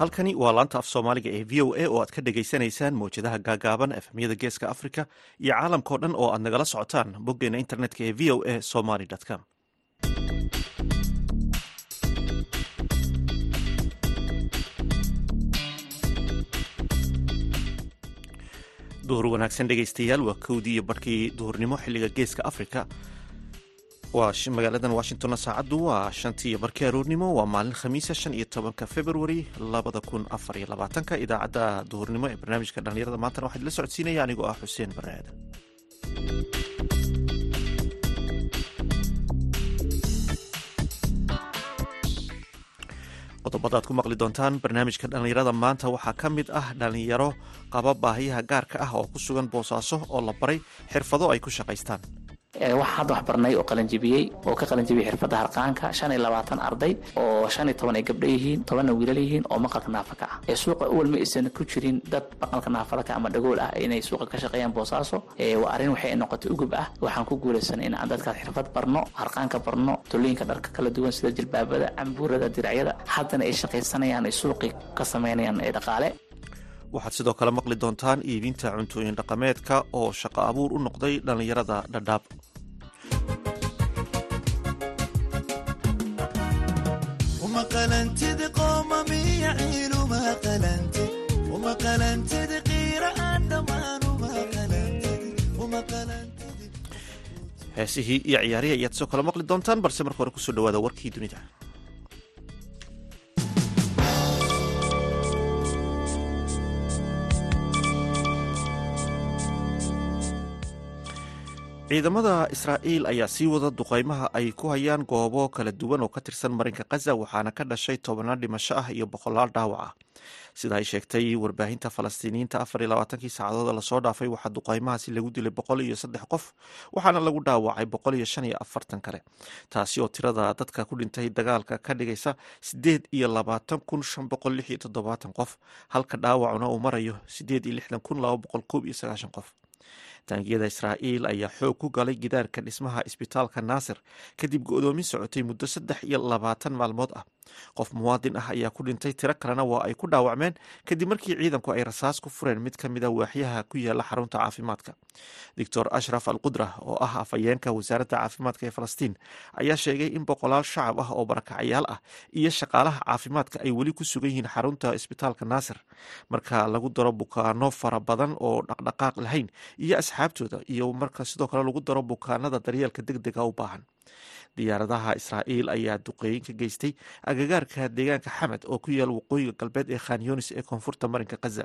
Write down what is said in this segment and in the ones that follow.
halkani waa laanta af soomaaliga ee v o a oo aad ka dhagaysanaysaan mawjadaha gaagaaban efemyada geeska africa iyo caalamkao dhan oo aad nagala socotaan boggeena internetka ee v o a somaly com. Duhur wanaagsan dhegaystayaal waa kowdii iyo barhkii duhurnimo xilliga geeska africa magaaladan washingtonna saacaddu waa shantii barkii aroornimo waa maalin khamiisa shan iyo tobanka februari labada kun afar iyo labaatanka. Idaacadda duhurnimo ee barnaamijka dhallinyarada maantana waxaa idila socodsiinaya anigoo ah xuseen bare aadan qodobada aad ku maqli doontaan barnaamijka dhallinyarada maanta waxaa ka mid ah dhallinyaro qaba baahiyaha gaarka ah oo ku sugan boosaaso oo la baray xirfado ay ku shaqaystaan waxaa hadda wax barnay oo qalanjibiyey oo ka qalanjibiyey xirfadda harqaanka shan iyo labaatan arday oo shan iyo toban ay gabdho yihiin tobanna wiilal yihiin oo maqalka naafaka ah. Ee suuqa awal ma aysan ku jirin dad maqalka naafalaka ama dhagool ah inay suuqa ka shaqeeyaan boosaaso. Waa arrin waxay noqotay ugub ah. Waxaan ku guulaysanay in aan dadkaas xirfad barno harqaanka barno tolooyinka dharka kala duwan sida jilbaabada cambuurada diracyada haddana ay shaqaysanayaan ay suuqii ka samaynayaan ee dhaqaale waxaad sidoo kale maqli doontaan iibinta cuntooyin dhaqameedka oo shaqo abuur u noqday dhallinyarada dhadhaab heesihii iyo ciyaarihi ayaad sidoo kale maqli doontaan balse marka hore ku soo dhawaada warkii dunida ciidamada israa'iil ayaa sii wada duqeymaha ay ku hayaan goobo kala duwan oo ka tirsan marinka khaza waxaana ka dhashay tobannaan dhimasho ah iyo boqolaal dhaawac. Ah sida ay sheegtay warbaahinta falastiiniyiinta afar iyo labaatankii saacadood la soo dhaafay waxaa duqeymahaasi lagu dilay boqol iyo saddex qof waxaana lagu dhaawacay boqol iyo shan iyo afartan kale. Taasi oo tirada dadka ku dhintay dagaalka ka dhigaysa sideed iyo labaatan kun shan boqol lix iyo toddobaatan qof halka dhaawacuna uu marayo sideed iyo lixdan kun laba boqol koob iyo sagaashan qof taangiyada israa'iil ayaa xoog ku galay gidaarka dhismaha isbitaalka naasir kadib go-doomin socotay muddo saddex iyo labaatan maalmood ah qof muwaadin ah ayaa ku dhintay tiro kalena waa ay ku dhaawacmeen kadib markii ciidanku ay rasaas ku fureen mid ka mid a waaxyaha ku yaalla xarunta caafimaadka. Doctor ashraf al qudra oo ah afhayeenka wasaaradda caafimaadka ee falastiin ayaa sheegay in boqolaal shacab ah oo barakacyaal ah iyo shaqaalaha caafimaadka ay weli ku sugan yihiin xarunta isbitaalka naasir. Marka lagu daro bukaano fara badan oo dhaqdhaqaaq lahayn iyo asxaabtooda iyo marka sidoo kale lagu daro bukaanada daryeelka deg dega u baahan diyaaradaha israa'iil ayaa duqeeyin ka geystay agagaarka deegaanka xamed oo ku yaal waqooyiga galbeed ee khanyonis ee koonfurta marinka khaza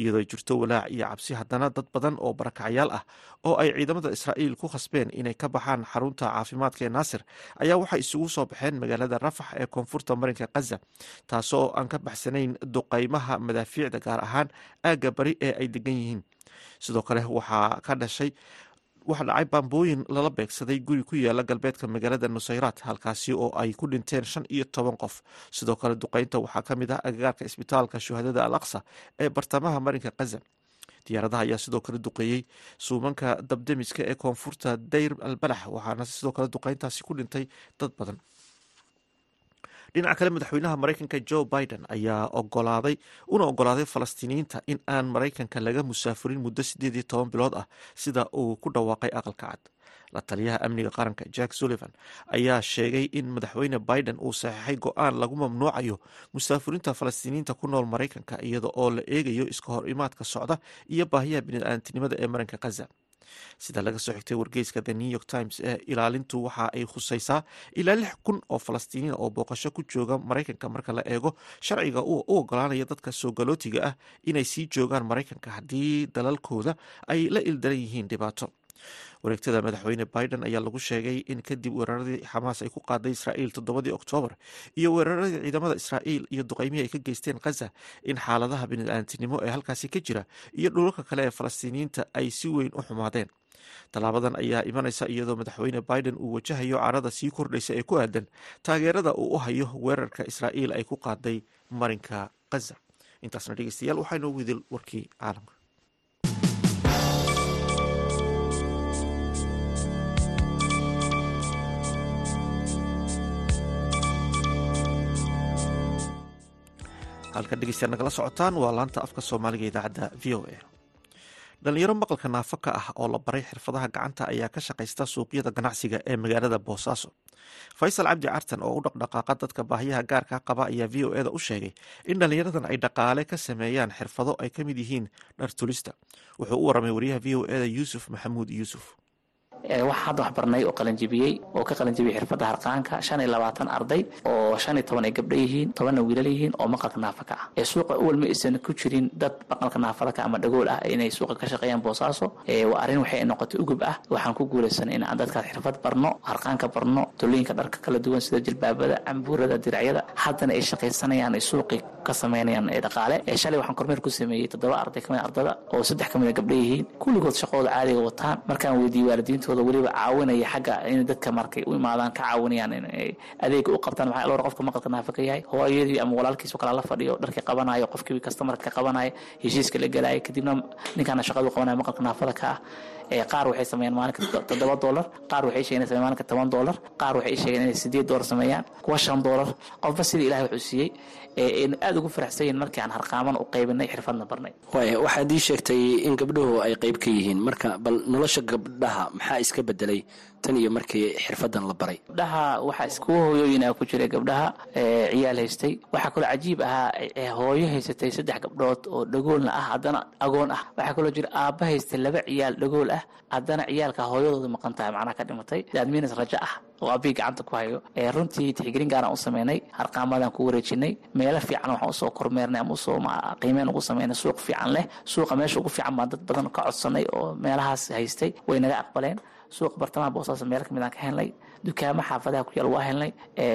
iyadoo jirto walaac iyo cabsi haddana dad badan oo barakacyaal ah oo ay ciidamada israa'iil ku khasbeen inay ka baxaan xarunta caafimaadka ee naasir ayaa waxay isugu soo baxeen magaalada rafax ee koonfurta marinka khaza taasoo aan ka baxsanayn duqeymaha madaafiicda gaar ahaan aagga bari ee ay degan yihiin. Sidoo kale waxaa ka dhashay waxaa dhacay baambooyin lala beegsaday guri ku yaalla galbeedka magaalada nusayraat halkaasi oo ay ku dhinteen shan iyo toban qof. Sidoo kale duqeynta waxaa ka mid ah agagaarka isbitaalka shuhadada al aqsa ee bartamaha marinka khaza diyaaradaha ayaa sidoo kale duqeeyey suumanka dabdemiska ee koonfurta dayr albalax waxaana sidoo kale duqeyntaasi ku dhintay dad badan dhinaca kale madaxweynaha maraykanka joe biden ayaa ogolaaday una ogolaaday falastiiniyiinta in aan maraykanka laga musaafurin muddo sideed iyo toban bilood ah sida uu ku dhawaaqay aqalka cad. La taliyaha amniga qaranka jack sullivan ayaa sheegay in madaxweyne biden uu saxiixay go'aan lagu mamnuucayo musaafurinta falastiiniyiinta ku nool maraykanka iyada oo la eegayo iska hor imaadka socda iyo baahiyaha biniaadantinimada ee marinka khaza sida laga soo xigtay wargeyska the new york times ee ilaalintu waxa ay khusaysaa ilaa lix kun oo falastiiniin oo booqasho ku jooga maraykanka marka la eego sharciga u ogolaanaya dadka soo galootiga ah inay sii joogaan maraykanka haddii dalalkooda ay la ildaran yihiin dhibaato wareegtada madaxweyne biden ayaa lagu sheegay in kadib weeraradii xamaas ay ku qaaday israa'iil toddobadii oktoobar iyo weeraradii ciidamada israa'iil iyo duqeymihii ay ka geysteen khaza in xaaladaha bini'aadantinimo ee halkaasi ka jira iyo dhulalka kale ee falastiiniyiinta ay si weyn u xumaadeen. Tallaabadan ayaa imanaysa iyadoo madaxweyne biden uu wajahayo carada sii kordhaysa ee ku aadan taageerada uu u hayo weerarka israa'iil ay ku qaaday marinka khaza intaasna dhegeystayaal waxaa inoogu idil warkii caalamka halka dhegeystayaal nagala socotaan waa laanta afka soomaaliga idaacadda v o a. Dhalinyaro maqalka naafo ka ah oo la baray xirfadaha gacanta ayaa ka shaqaysta suuqyada ganacsiga ee magaalada boosaaso faysal cabdi cartan oo u dhaqdhaqaaqa dadka baahiyaha gaarka qaba ayaa v o eda u sheegay in dhalinyaradan ay dhaqaale ka sameeyaan xirfado ay ka mid yihiin dhartulista wuxuu u waramay wariyaha v o eda yuusuf maxamuud yuusuf waxaa hadda wax barnay oo qalanjibiyey oo ka qalanjibiyey xirfadda harqaanka shan iyo labaatan arday oo shan iyo toban ay gabdho yihiin tobanna wiilal yihiin oo maqalka naafa ka ah. Ee suuqa uwal aysan ku jirin dad maqalka naafada ka ama dhagool ah inay suuqa ka shaqeeyaan boosaaso. Waa arrin waxay noqotay ugub ah. Waxaan ku guulaysanay in aan dadkaas xirfad barno harqaanka barno tulooyinka dharka kala duwan sida jilbaabada cambuurada diracyada haddana ay shaqaysanayaan ay suuqii ka sameynayaan ee dhaqaale shalay waxaan kormeer ku sameeyey toddoba arday ka mid ardada oo saddex ka mid a gabdho yihiin. Kulligood shaqooda caadiga wataan. Markaan weydiiyey waalidiinta weliba caawinaya xagga in dadka markay u imaadaan ka caawinayaan inay adeega u qabtaan. Maxaa loo qofka maqalka naafa ka yahay. Hooyadii ama walaalkiis oo kale la fadhiyo dharkii qabanayo qofkii customarka ka qabanayo heshiiska la gelaayo kadibna ninkaana shaqadu qabanayo maqalka naafada ka ah qaar waxay sameeyaan maalinka toddoba dolar qaar waxay sheegeen inay maalinka toban dolar qaar waxay sheegeen inay sideed dolar sameeyaan kuwa shan dolar qofba sidii ilahay wuxuu siiyey aynu aada ugu faraxsan yihiin markii aan harqaaman u qaybinay xirfadna barnay. Waaya waxaad ii sheegtay in gabdhuhu ay qayb ka yihiin. Marka bal nolosha gabdhaha maxaa iska bedelay tan iyo markii xirfadan la baray. Gabdhaha waxaa iskuwa hooyooyina ku jiray gabdhaha ciyaal haystay. Waxaa kaloo cajiib ahaa hooyo haysatay saddex gabdhood oo dhagoolna ah haddana agoon ah. Waxaa kaloo jira aabba haystay laba ciyaal dhagool ah. Haddana ciyaalka hooyadooda maqan tahay macnaha ka dhimatay. Daadmiinas rajo ah oo abii gacanta ku hayo. Runtii tixgelin gaaraan u sameynay harqaamadaan ku wareejinay. Meelo fiican waxaan u soo kormeernay ama u soo qiimeyn ugu sameynay suuq fiican leh. Suuqa meesha ugu fiican baan dad badan ka codsanay oo meelahaas haystay. Way naga aqbaleen suuqa bartamaha boosaaso meel ka mid aan ka helnay dukaamo xaafadaha ku yaal waa helnay.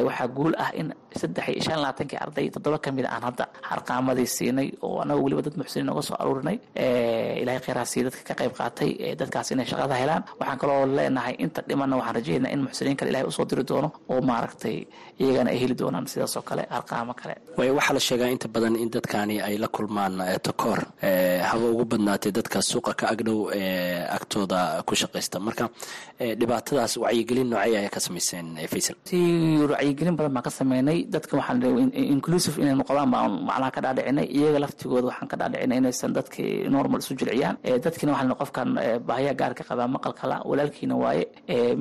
Waxaa guul ah in saddex iyo shan labaatankii arday toddoba ka mid aan hadda harqaamadii siinay oo anaga weliba dad muxsiniin nooga soo aruurinay. Ilahay kheyraha siiya dadka ka qayb qaatay dadkaas inay shaqada helaan. Waxaan kaloo leenahay inta dhimanna waxaan rajaynaa in muxsiniin kale ilahay u soo diri doono oo maaragtay iyagana ay heli doonaan sidaas oo kale harqaamo kale. Waxaa la sheegaa inta badan in dadkani ay la kulmaan takoor. Haba ugu badnaatay dadka suuqa ka agdhow agtooda ku shaqaysta. Marka dhibaatadaas wacyigelin noocay ayaa ka samayseen faysal si wacyigelin badan baan ka sameynay. Dadka waxaan inclusive inay noqdaan baan macnaha ka dhaadhicinay. Iyaga laftigooda waxaan ka dhaadhicinay inaysan dadkii normal isu jilciyaan. Dadkiina waxaan qofkan baahiyaa gaarka qabaa maqalkala walaalkiina waaye.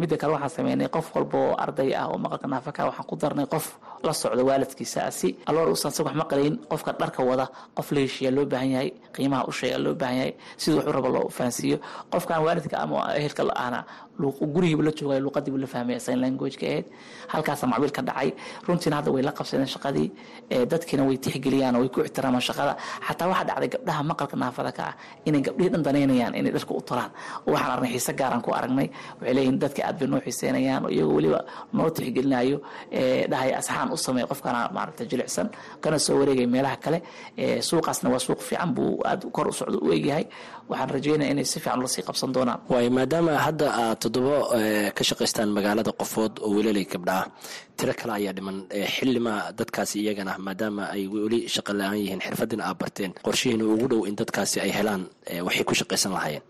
Midda kale waxaan sameynay qof walba oo arday ah oo maqalka naafaka waxaan ku darnay qof la socda waalidkiisa si alloor uusan sag wax maqlayn qofka dharka wada qof la heshiiyaa loo baahan yahay qiimaha u loo baahan yahay siduu wuxuu raba loo fahansiiyo. Qofkan waalidka ama ehelka la'aana gurigiiba la joogay luuqadiiba la fahmaya sign language ahayd halkaasa macbiil ka dhacay runtiina hadda way la qabsadeen shaqadii dadkiina way tixgeliyaan way ku ixtiraamaan shaqada. Xataa waxaa dhacday gabdhaha maqalka naafada ka ah inay gabdhihii dhan danaynayaan inay dharka u tolaan waxaan aragnay xiise gaaraan ku aragnay waxay leeyihiin dadka aad bay noo xiiseynayaan oo iyagoo weliba noo tixgelinayo dhahay asxaan u sameey qofkana maaragta jilicsan. Kana soo wareegay meelaha kale suuqaasna waa suuq fiican buu aad kor u socdo u egyahay. Waxaan rajeynaya inay si fiican la sii qabsan doonaan. Waayo maadaama hadda aad toddoba ka shaqaystaan magaalada qofood oo welelay gabdhaah tiro kale ayaa dhiman xilima dadkaasi iyagana maadaama ay weli shaqa la'aan yihiin xirfadina aad barteen qorshihiina ugu dhow in dadkaasi ay helaan waxay ku shaqaysan lahaayeen.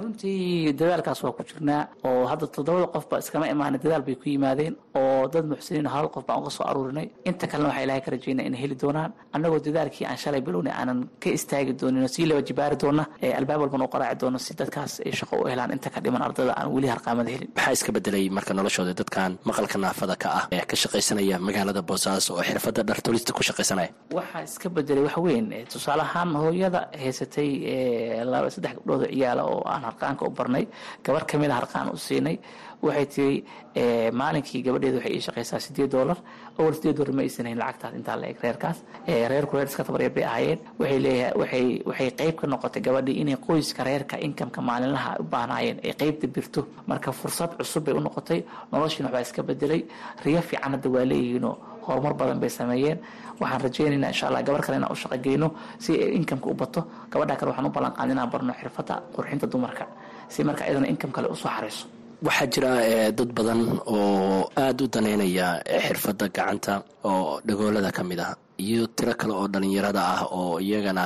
Runtii dadaalkaas waa ku jirnaa oo hadda toddobada qofba iskama imaana dadaal bay ku yimaadeen oo dad muxsiniin hal qof baan uga soo aruurinay. Inta kalena waxaa ilahay ka rajeynaa inay heli doonaan annagoo dadaalkii aan shalay bilownay aanan ka istaagi doonin oo sii laba jibaari doona albaab walban u qaraaci doono si dadkaas ay shaqo u helaan. Inta ka dhiman ardada aan weli harqaamada helin. Maxaa iska bedelay marka noloshooda dadkan maqalka naafada ka ah ee ka shaqaysanaya magaalada boosaaso oo xirfadda dhartolista ku shaqaysanaya. Waxaa iska bedelay wax weyn tusaale ahaan hooyada haysatay saddex gabdhood oo ciyaala oo aan harqaanka u barnay gabar ka mid a harqaan u siinay. Waxay tiri maalinkii gabadheeda waxay ii shaqaysaa sideed doolar awal sideed doolar ma aysan lacagtaas intaa la eg reerkaas. Reerku reer iska tabaryar bay ahaayeen. Waxay leeyahay waxay waxay qayb ka noqotay gabadhii inay qoyska reerka inkamka maalinlaha u baahnaayeen ay qaybta birto marka fursad cusub bay u noqotay noloshiina waxbaa iska bedelay riyo hadda waa leeyihiinoo horumar badan bay sameeyeen. Waxaan rajeynaynaa insha allah gabar kale inaan u shaqogeyno si inkamka u bato. Gabadha kale waxaan u ballan qaada inaan barno xirfadda qurxinta dumarka si marka iyadana inkam kale u soo xarayso waxaa jira dad badan oo aada u daneynaya xirfadda gacanta oo dhagoolada ka mid ah iyo tiro kale oo dhalinyarada ah oo iyagana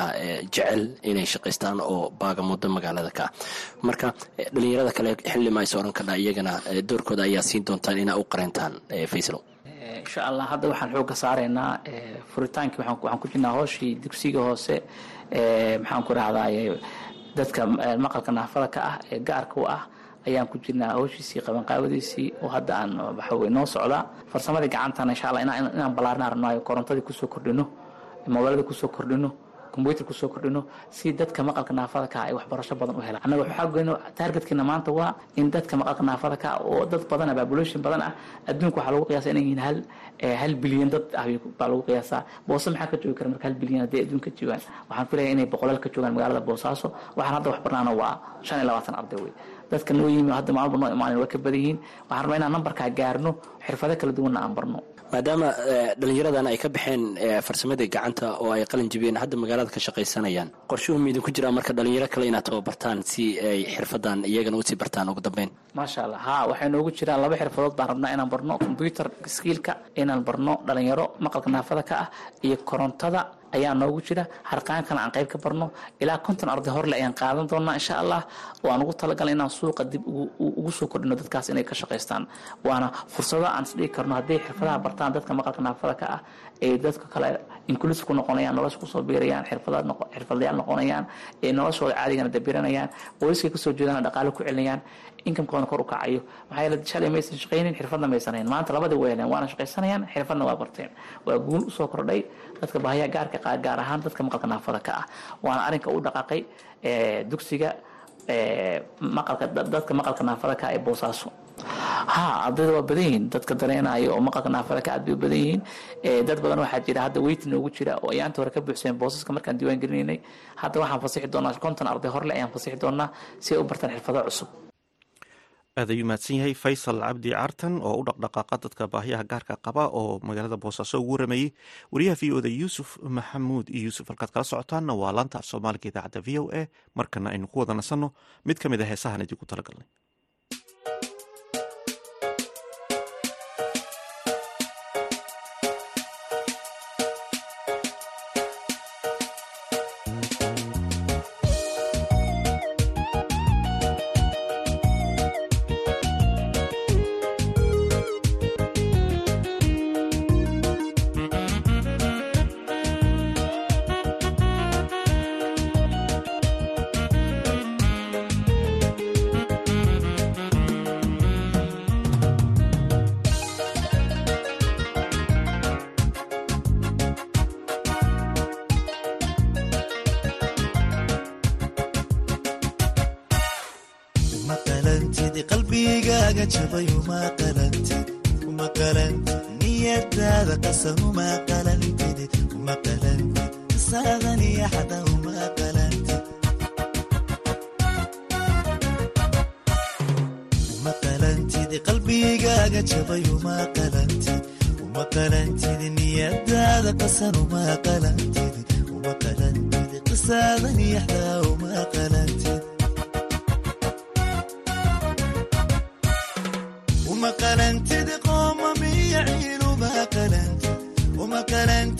jecel inay shaqaystaan oo baagamuddo magaalada ka ah. Marka dhalinyarada kale xilli ma is oran kadhaa iyagana doorkooda ayaa siin doontaan inaa u qareyntaan faysalow insha allah hadda waxaan xooga saaraynaa furitaankii waxaan ku jirnaa hooshii dugsiga hoose maxaan ku rahdaye dadka maqalka naafada ka ah ee gaarka u ah ayaan ku jirnaa howshiisii qabanqaabadiisii oo hadda aan waxawey noo socdaa farsamadii gacantana insha allah inaan ballaarnaan rabnaayo korontadii ku soo kordhino mobilada ku soo kordhino combyuter ku soo kordhino si dadka maqalka naafada ka ay waxbarasho badan u helaan. Annaga waxaa goyno taargetkina maanta waa in dadka maqalka naafada ka oo dad badan population badan ah adduunka waxaa lagu qiyaasa inay yihiin hal hal bilyan dad ah baa lagu qiyaasaa. Boose maxaa ka joogi kara marka hal bilyan haddii adduunka joogaan? Waxaan filaya inay boqolaal ka joogaan magaalada boosaaso waxaan hadda wax waa shan iyo labaatan arday wey dadka noo yimi hadda maalba noo imaanin waa ka badan yihiin waxaan rabnaa inaan nambarkaa gaarno xirfado kala duwanna aan barno. Maadaama dhallinyaradan ay ka baxeen farsamadii gacanta oo ay qalin jibiyeen hadda magaalada ka shaqaysanayaan. Qorshuhu miidin ku jiraa marka dhalinyaro kale inaad tababartaan si ay xirfadan iyagana u sii bartaan ugu dambeyn. Maasha allah. Ha waxay noogu jiraan laba xirfadood baan rabnaa inaan barno. Combyuter skiilka inaan barno dhalinyaro maqalka naafada ka ah iyo korontada ayaa noogu jira. Harqaankana aan qayb ka barno. Ilaa konton arday horle ayaan qaadan doonaa insha allah. Oo ugu talagalna inaan suuqa dib ugu soo kordhino dadkaas inay ka shaqaystaan waana fursado aan isdhigi karno. Hadday xirfadaha bartaan dadka maqalka naafada ka ah ee dadka kale inclusive ku noqonayaan nolosha ku soo biirayaan xirfadayaal noqonayaan noloshooda caadigana dabiranayaan qoyskay ka soo jeedana dhaqaale ku celinayaan inkamkooda kor u kacayo. Maxaa yeele shalay maysan shaqaynin xirfadna maysan hayn maanta labada way waana shaqaysanayaan xirfadna waa barteen. Waa guul u soo kordhay dadka baahiya gaarka gaar ahaan dadka maqalka naafada ka ah. Waana arrinka u dhaqaaqay dugsiga maqalka dadka maqalka naafada ka ee boosaaso ha ardayda waa badan yihiin dadka dareenaya oo maqalka naafada ka bay badan yihiin dad badan waxaa jira hadda weyti noogu jira oo ayaanta hore ka buuxseen boosaska markaan diiwaan hadda waxaan fasixi doonaa konton arday horle ayaan fasixi doonaa si ay u bartaan xirfado cusub. Aad ayuu mahadsan yahay faysal cabdi cartan oo u dhaqdhaqaaqa dadka baahiyaha gaarka qaba oo magaalada boosaaso ugu warameeyey wariyaha v o da yuusuf maxamuud iyo yuusuf halkaad kala socotaanna waa laanta af soomaaliga idaacadda v o a. Markana aynu ku wada nasanno mid ka mid a heesahan idinku talagalnay qalbigaaga jabay uma qalantid uma qalantid niyadaada qasan uma qalantid uma qalantid qisaadan iyo xada uma qalantid uma qalantid qalbigaaga jabay uma qalantid uma qalantid niyadaada qasan uma qalantid uma qalantid qisaadan iyo xada uma qalantid كلنت دقوم ميعيل وما كلنت وما كلنت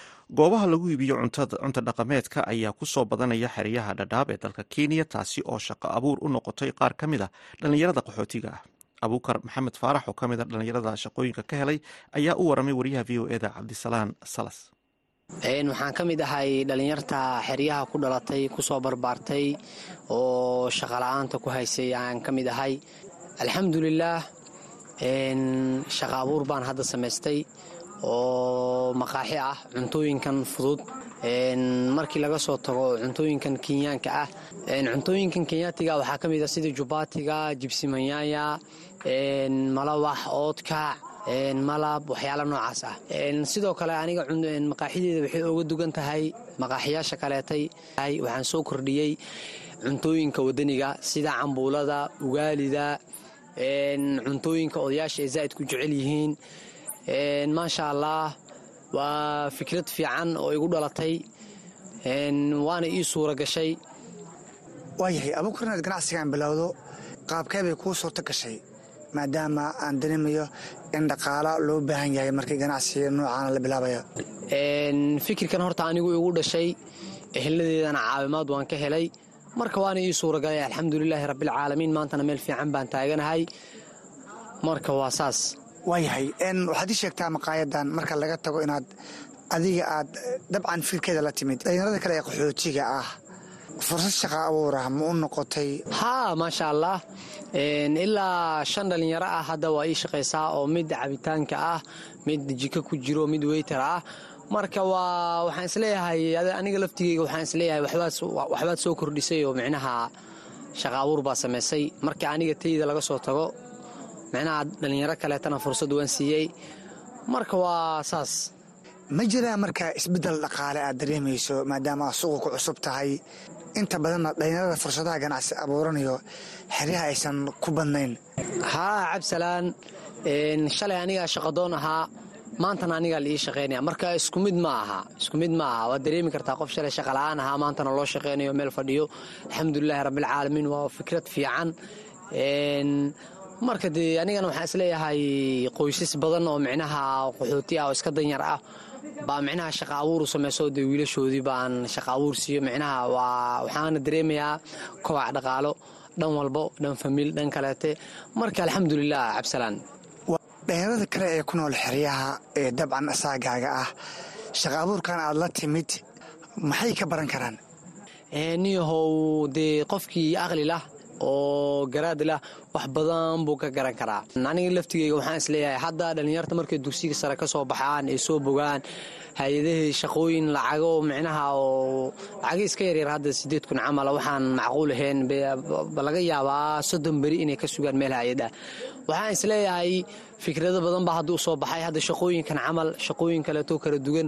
goobaha lagu iibiyo cunta dhaqameedka ayaa ku soo badanaya xeryaha dhadhaab ee dalka kenya taasi oo shaqo abuur u noqotay qaar ka mid a dhallinyarada qaxootiga ah. Abuukar maxamed faarax oo ka mid a dhallinyarada shaqooyinka ka helay ayaa u waramay wariyaha v o eda cabdisalaan salas. Waxaan ka mid ahay dhallinyarta xeryaha ku dhalatay ku soo barbaartay oo shaqala-aanta ku haysay aan ka mid ahay. Alxamdulilaah shaqa abuur baan hadda samaystay oo maqaaxi ah cuntooyinkan fudud markii laga soo tago cuntooyinkan kenyaanka ah. Cuntooyinkan kenyaatiga waxaa ka mid ah sida jubaatiga jibsimanyaaya malawax oodkac malab waxyaala noocaas ah. Sidoo kale aniga maqaaxideeda waxay oga dugan tahay maqaaxiyaasha kaleetay. Waxaan soo kordhiyey cuntooyinka wadaniga sida cambuulada ugaalida cuntooyinka odayaasha ay zaa'id ku jecel yihiin maasha allah waa fikrad fiican oo igu dhalatay. Waana ii suura gashay. Waayahay abuukar inaad ganacsigaan bilowdo qaabkee bay kuu suurto gashay maadaama aan dareemayo in dhaqaalo loo baahan yahay markii ganacsiga noocaana la bilaabayo fikirkan horta anigu igu dhashay eheladeedana caawimaad waan ka helay. Marka waana ii suuragalay alxamdulilaahi rabbilcaalamiin maantana meel fiican baan taaganahay. Marka waa saas waayahay waxaad ii sheegtaa maqaayadan marka laga tago inaad adiga aad dabcan fikirkeeda la timid. Dhalinyarada kale ee qaxootiga ah fursad shaqa abuur ah ma u noqotay? Haa maasha allah. Ilaa shan dhallinyaro ah hadda waa ii shaqaysaa oo mid cabitaanka ah mid jiko ku jiro mid weyter ah. Marka waa waxaan is leeyahay aniga laftigeyga waxaan is leeyahay waxbaad soo kordhisay oo micnaha shaqa abuur baa samaysay. Marka aniga tayda laga soo tago micnaha dhallinyaro kaleetana fursad waan siiyey. Marka waa saas. Ma jiraa marka isbeddel dhaqaale aad dareemayso maadaama aad suuqa ku cusub tahay. Inta badanna dhalinyarada fursadaha ganacsi abuuranayo xeryaha aysan ku badnayn. Haa cabsalaan shalay anigaa shaqadoon ahaa. Maantana anigaa la ii shaqaynaya marka isku mid ma aha isku mid ma aha. Waad dareemi kartaa qof shalay shaqala'aan ahaa maantana loo shaqaynayo meel fadhiyo. Alxamdulilaahi rabbilcaalamiin waa fikrad fiican marka dee anigana waxaan is leeyahay qoysas badan oo micnaha qaxooti ah oo iska danyar ah. Baa micnaha shaqa abuur u samayso dee wiilashoodii baan shaqa abuur siiyo. Micnaha waa waxaana dareemayaa kobac dhaqaalo dhan walbo dhan famiil dhan kaleete. Marka alxamdulilah cabsalaan dhalinyarada kale ee ku nool xeryaha ee dabcan asaagaaga ah shaqa abuurkan aad la timid maxay ka baran karaan? Niyahow dee qofkii aqli lah oo garaad lah wax badan buu ka garan karaa. Aniga laftigeyga waxaan is leeyahay hadda dhallinyarta markay dugsiga sare ka soo baxaan ay soo bogaan hay'adahii shaqooyin lacago micnaha oo lacaga iska yaryar hadda sideed kun camala waxaan macquul ahayn laga yaabaa soddon beri inay ka sugaan meel hay'ad ah waxaan is leeyahay fikrado badan baa hadda u soo baxay. Hadda shaqooyinkan camal shaqooyin kaleeto kala duwan.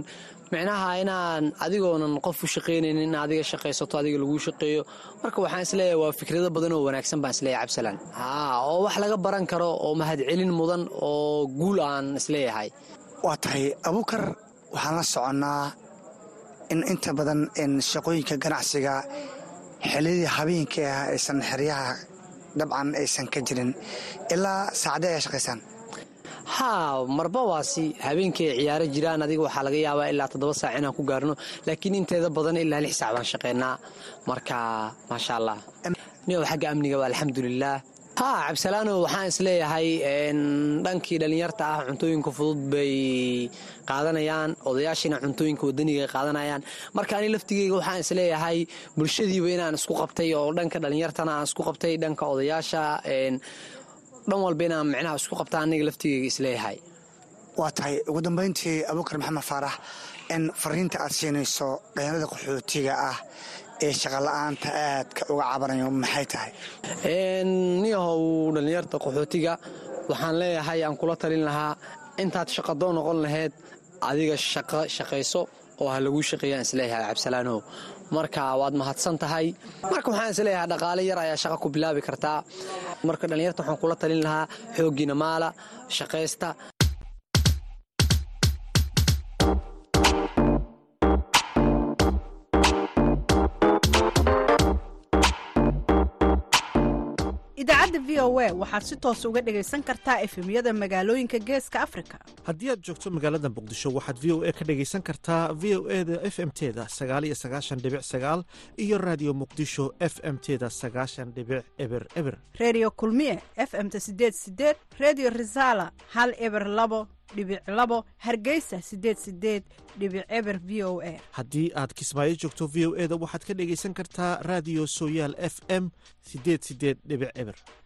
Micnaha inaan adigoonan qof u shaqaynaynin in adiga shaqaysato adiga laguu shaqeeyo. Marka waxaan is leeyahay waa fikrado badan oo wanaagsan baan is leeyahay cabsalaan. Haa oo wax laga baran karo oo mahadcelin mudan oo guul aan is leeyahay waa tahay abuukar waxaan la soconnaa in inta badan shaqooyinka ganacsiga xiliyadii habeenkii ah aysan xeryaha dabcan aysan ka jirin ilaa saacadee ayaa shaqaysaan haa marba waasi habeenkii ay ciyaaro jiraan. Adiga waxaa laga yaabaa ilaa toddoba saac inaan ku gaarno laakiin inteeda badan ilaa lix saac baan shaqaynaa marka maasha allah niyow xagga amniga alxamdulilaah haa cabsalaano waxaan is leeyahay dhankii dhallinyarta ah cuntooyinka fudud bay qaadanayaan odayaashiina cuntooyinka wadaniga qaadanayaan. Marka ani laftigeyga waxaan is leeyahay bulshadiiba inaan isku qabtay oo dhanka dhallinyartana aan isku qabtay dhanka odayaasha dhan walba inaan micnaha isku qabta aniga laftigeyga is leeyahay waa tahay ugu dambayntii abuukar maxamed faarax in fariinta aad siinayso dhalinyarada qaxootiga ah ee shaqola'aanta aadka uga cabanayo maxay tahay? Niyahow dhallinyarta qaxootiga waxaan leeyahay aan kula talin lahaa intaad shaqadoo noqon lahayd adiga shaqayso oo ha laguu shaqeeyaan is leeyahay cabsalaanow marka waad mahadsan tahay. Marka waxaan is leeyahay dhaqaale yar ayaa shaqa ku bilaabi kartaa marka dhallinyarta waxaan kula talin lahaa xooggiina maala shaqaysta idaacadda v o a waxaad si toos uga dhegaysan kartaa efemyada magaalooyinka geeska afrika. Haddii aad joogto magaalada muqdisho waxaad v o a ka dhegaysan kartaa v o e da f m teda sagaaliyo sagaashan dhibic sagaal iyo raadiyo muqdisho f m teda sagaashan dhibic eber eber. Reediyo kulmiye f m ta sideed sideed reediyo risaala hal eber labo dhibic labo hargeysa sideed sideed dhibic eber v o a. Haddii aad kismaayo joogto v o e da waxaad ka dhegaysan kartaa raadiyo sooyaal f m sideed sideed dhibic eber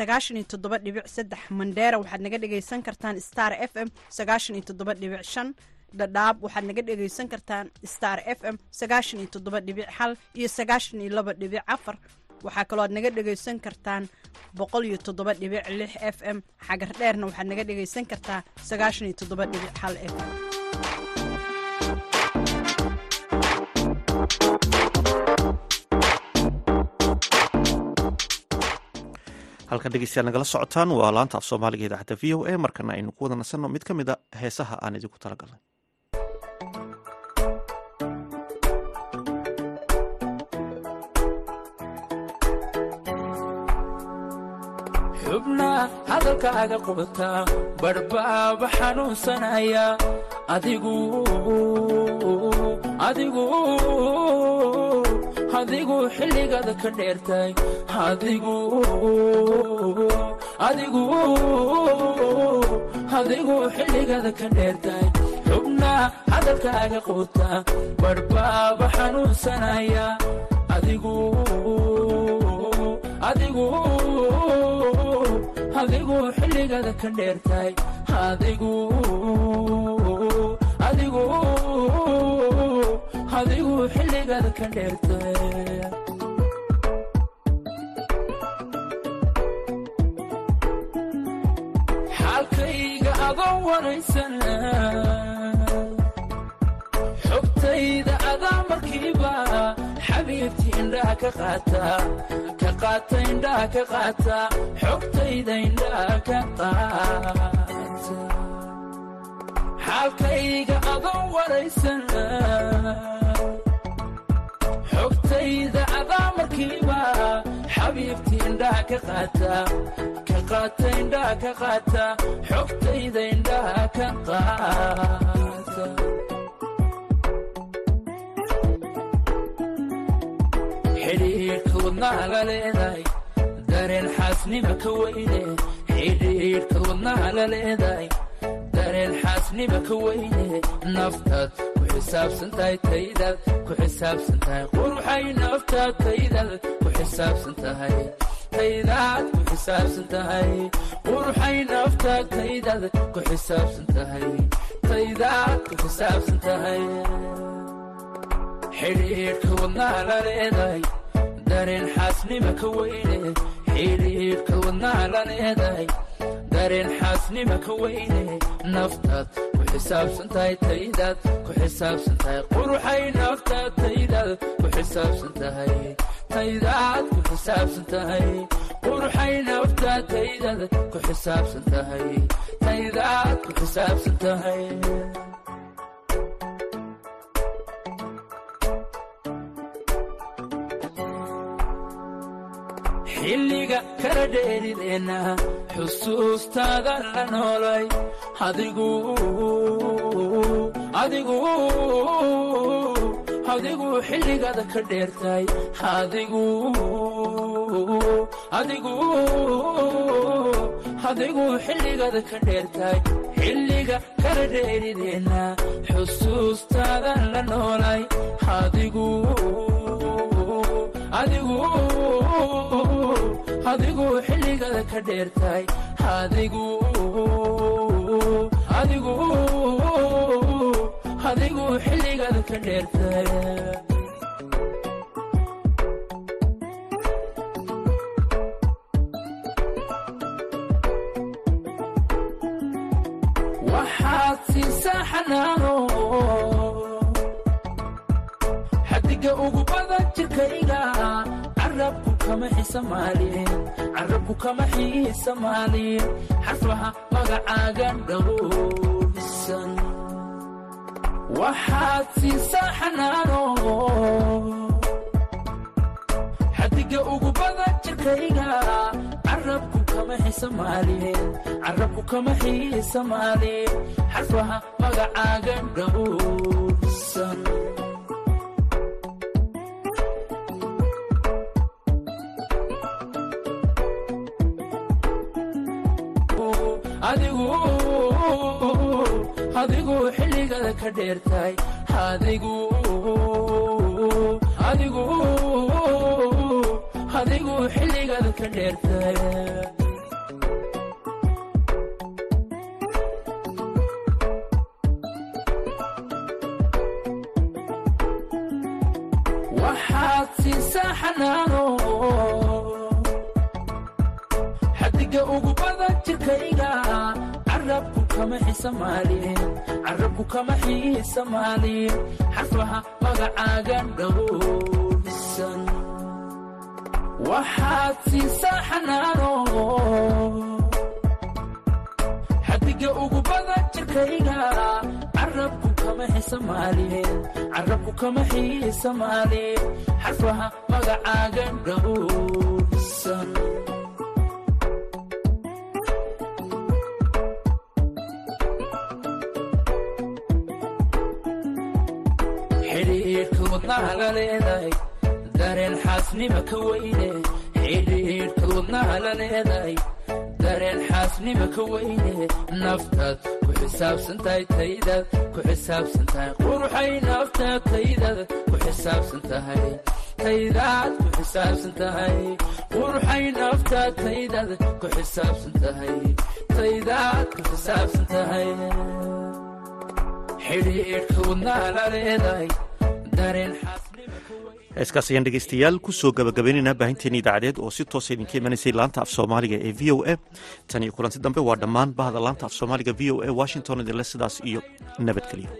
sagaashan iyo toddoba dhibic saddex mandheera waxaad naga dhegaysan kartaan star f m sagaashan iyo toddoba dhibic shan dhadhaab waxaad naga dhegaysan kartaan star f m sagaashan iyo toddoba dhibic hal iyo sagaashan iyo laba dhibic afar. Waxaa kaloo aad naga dhegaysan kartaan boqol iyo toddoba dhibic lix f m. Xagar dheerna waxaad naga dhegaysan kartaa sagaashan iyo toddoba dhibic hal f m halkan dhegeystayaal nagala socotaan waa laanta af soomaaliga idaacadda v o a markana aynu ku wada nasanno mid ka mid a heesaha aan idinku badhbaaba xanuunsanaya adigu adigu adigu xilligaada ka dheertay. Adigu xilligaada ka dheertay. Xubna hadalkaaga qubta badhbaaba xanuunsanaya. Adigu xilligaada ka dheertay adigu xilligaada ka dheertay xaalkayga adoo waraysan xogtayda adaa markiiba xabiibtii indhaha ka qaata ka qaata indhaha ka qaata xogtayda indhaha ka qaata xaalkayga adoo waraysan xogtayda adaa markiiba xabiibtii indhaha ka qaata ka qaata indhaha ka qaata xogtayda indhaha ka qaata xidhiidhka wadnaha la leedahay dareen xaasnima ka weyne xidhiidhka wadnaha la leedahay dareen xaasnima ka weyne naftaad ku xisaabsan tahay taydaad ku xisaabsan tahay quruxay naftaad taydaad ku xisaabsan tahay taydaad ku xisaabsan tahay quruxay naftaad taydaad ku xisaabsan tahay taydaad ku xisaabsan tahay. Xidhiidhka wadnaha la leedahay dareen xaasnima ka weyne. Xidhiidhka wadnaha la leedahay dareen xaasnima ka weyne. Naftaad ku xisaabsan tahay taydaad ku xisaabsan tahay quruxay naftaad taydaad ku xisaabsan tahay taydaad ku xisaabsan tahay quruxay naftaad taydaad ku xisaabsan tahay taydaad ku xisaabsan tahay. Xilliga kala dheerideenna xusuustaada la noolay adigu adigu adigu xilligaada ka dheertay adigu adigu adigu xilligaada ka dheertay xilliga kala dheerideenna xusuustaada la noolay adigu adigu adigu xilligada ka dheertay. Adigu xilligada ka xanaano. Xadiga ugu badan jirkayga carabku kama kama xiisamaalin xarfaha magacaaga dhowrsan waxaad siisaa xanaano. Xadiga ugu badan jirkayga carabku kama xisamaalin carabku kama xiisamaalin xarfaha magacaaga dhowrsan adigu xilligada ka dheertay adigu xilligada ka dheertay kama xisamaalin carabku kama xiisamaalin xarfaha magacaaga dhowrsan waxaad siisaa xanaano xadiga ugu badan jirkayga carabku kama xisamaalin carabku kama xiisamaalin xarfaha magacaaga dhowrsan xidhiidhka wadnaha la leedahay dareen xaasnima ka weyne xidhiidhka wadnaha la leedahay dareen xaasnima ka weyne naftaad ku xisaabsan tahay taydaad ku xisaabsan tahay quruxay naftaad taydaad ku xisaabsan tahay taydaad ku xisaabsan tahay quruxay naftaad taydaad ku xisaabsan tahay taydaad ku xisaabsan tahay xidhiidhka wadnaha la leedahay heeskaas ayaan dhegeystayaal ku soo gabagabaynaynaa baahinteena idaacadeed oo si toosa idinka imanaysay laanta af soomaaliga ee v o a. Tan iyo kulanti dambe waa dhammaan bahda laanta af soomaaliga v o a washington idinle sidaas iyo nabadgelyo